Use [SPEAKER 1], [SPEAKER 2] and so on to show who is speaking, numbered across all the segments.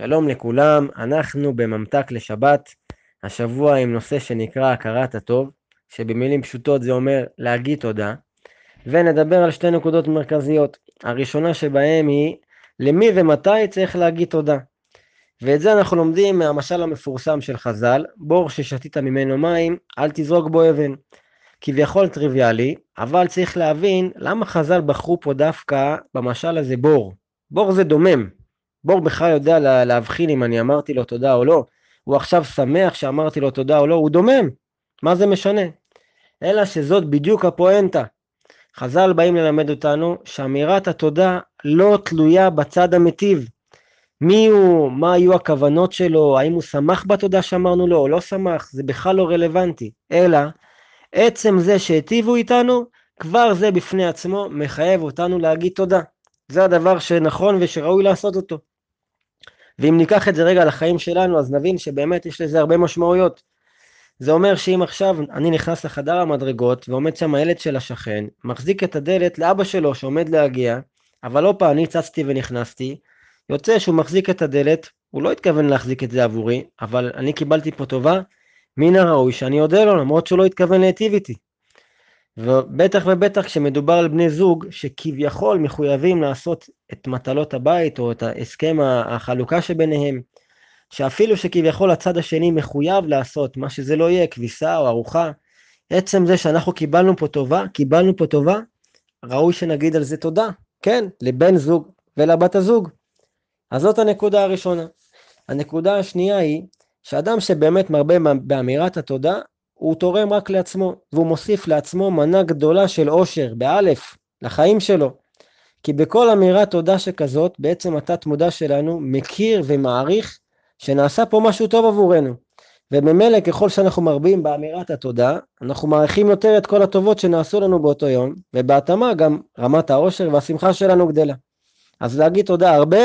[SPEAKER 1] שלום לכולם, אנחנו בממתק לשבת, השבוע עם נושא שנקרא הכרת הטוב, שבמילים פשוטות זה אומר להגיד תודה, ונדבר על שתי נקודות מרכזיות. הראשונה שבהם היא למי ומתי צריך להגיד תודה. ואת זה אנחנו לומדים מהמשל המפורסם של חז"ל, בור ששתית ממנו מים, אל תזרוק בו אבן. כביכול טריוויאלי, אבל צריך להבין למה חז"ל בחרו פה דווקא במשל הזה בור. בור זה דומם, בור בכלל יודע לה, להבחין אם אני אמרתי לו תודה או לא, הוא עכשיו שמח שאמרתי לו תודה או לא, הוא דומם, מה זה משנה? אלא שזאת בדיוק הפואנטה. חז"ל באים ללמד אותנו שאמירת התודה לא תלויה בצד המטיב. מי הוא, מה היו הכוונות שלו, האם הוא שמח בתודה שאמרנו לו או לא שמח, זה בכלל לא רלוונטי, אלא עצם זה שהיטיבו איתנו, כבר זה בפני עצמו מחייב אותנו להגיד תודה. זה הדבר שנכון ושראוי לעשות אותו. ואם ניקח את זה רגע לחיים שלנו, אז נבין שבאמת יש לזה הרבה משמעויות. זה אומר שאם עכשיו אני נכנס לחדר המדרגות ועומד שם הילד של השכן, מחזיק את הדלת לאבא שלו שעומד להגיע, אבל לא פעם אני צצתי ונכנסתי, יוצא שהוא מחזיק את הדלת, הוא לא התכוון להחזיק את זה עבורי, אבל אני קיבלתי פה טובה, מן הראוי שאני אודה לו למרות שהוא לא התכוון להיטיב איתי. ובטח ובטח כשמדובר על בני זוג שכביכול מחויבים לעשות את מטלות הבית או את הסכם החלוקה שביניהם, שאפילו שכביכול הצד השני מחויב לעשות מה שזה לא יהיה, כביסה או ארוחה, עצם זה שאנחנו קיבלנו פה טובה, קיבלנו פה טובה, ראוי שנגיד על זה תודה, כן, לבן זוג ולבת הזוג. אז זאת הנקודה הראשונה. הנקודה השנייה היא שאדם שבאמת מרבה באמירת התודה, הוא תורם רק לעצמו, והוא מוסיף לעצמו מנה גדולה של עושר, באלף, לחיים שלו. כי בכל אמירת תודה שכזאת, בעצם התת מודע שלנו מכיר ומעריך שנעשה פה משהו טוב עבורנו. וממילא ככל שאנחנו מרבים באמירת התודה, אנחנו מעריכים יותר את כל הטובות שנעשו לנו באותו יום, ובהתאמה גם רמת העושר והשמחה שלנו גדלה. אז להגיד תודה הרבה,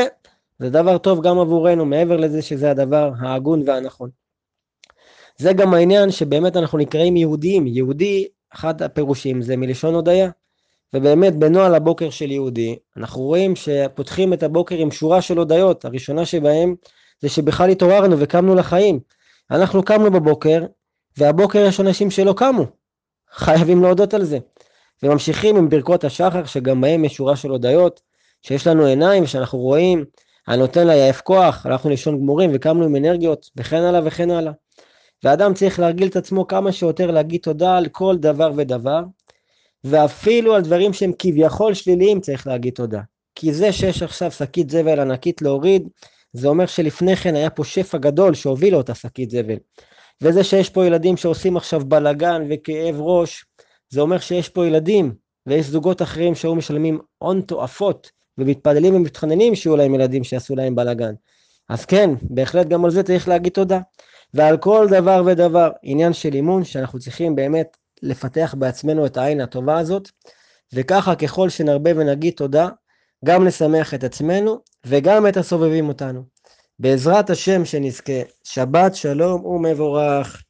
[SPEAKER 1] זה דבר טוב גם עבורנו, מעבר לזה שזה הדבר ההגון והנכון. זה גם העניין שבאמת אנחנו נקראים יהודים. יהודי, אחד הפירושים זה מלשון הודיה. ובאמת בנוהל הבוקר של יהודי, אנחנו רואים שפותחים את הבוקר עם שורה של הודיות. הראשונה שבהם זה שבכלל התעוררנו וקמנו לחיים. אנחנו קמנו בבוקר, והבוקר יש אנשים שלא קמו. חייבים להודות על זה. וממשיכים עם ברכות השחר, שגם בהם יש שורה של הודיות, שיש לנו עיניים ושאנחנו רואים, הנותן לה יעף כוח, הלכנו לישון גמורים וקמנו עם אנרגיות, וכן הלאה וכן הלאה. ואדם צריך להרגיל את עצמו כמה שיותר להגיד תודה על כל דבר ודבר, ואפילו על דברים שהם כביכול שליליים צריך להגיד תודה. כי זה שיש עכשיו שקית זבל ענקית להוריד, זה אומר שלפני כן היה פה שפע גדול שהוביל לאותה שקית זבל. וזה שיש פה ילדים שעושים עכשיו בלגן וכאב ראש, זה אומר שיש פה ילדים, ויש זוגות אחרים שהיו משלמים הון תועפות, ומתפללים ומתחננים שיהיו להם ילדים שיעשו להם בלגן. אז כן, בהחלט גם על זה צריך להגיד תודה. ועל כל דבר ודבר, עניין של אימון שאנחנו צריכים באמת לפתח בעצמנו את העין הטובה הזאת, וככה ככל שנרבה ונגיד תודה, גם נשמח את עצמנו וגם את הסובבים אותנו. בעזרת השם שנזכה, שבת שלום ומבורך.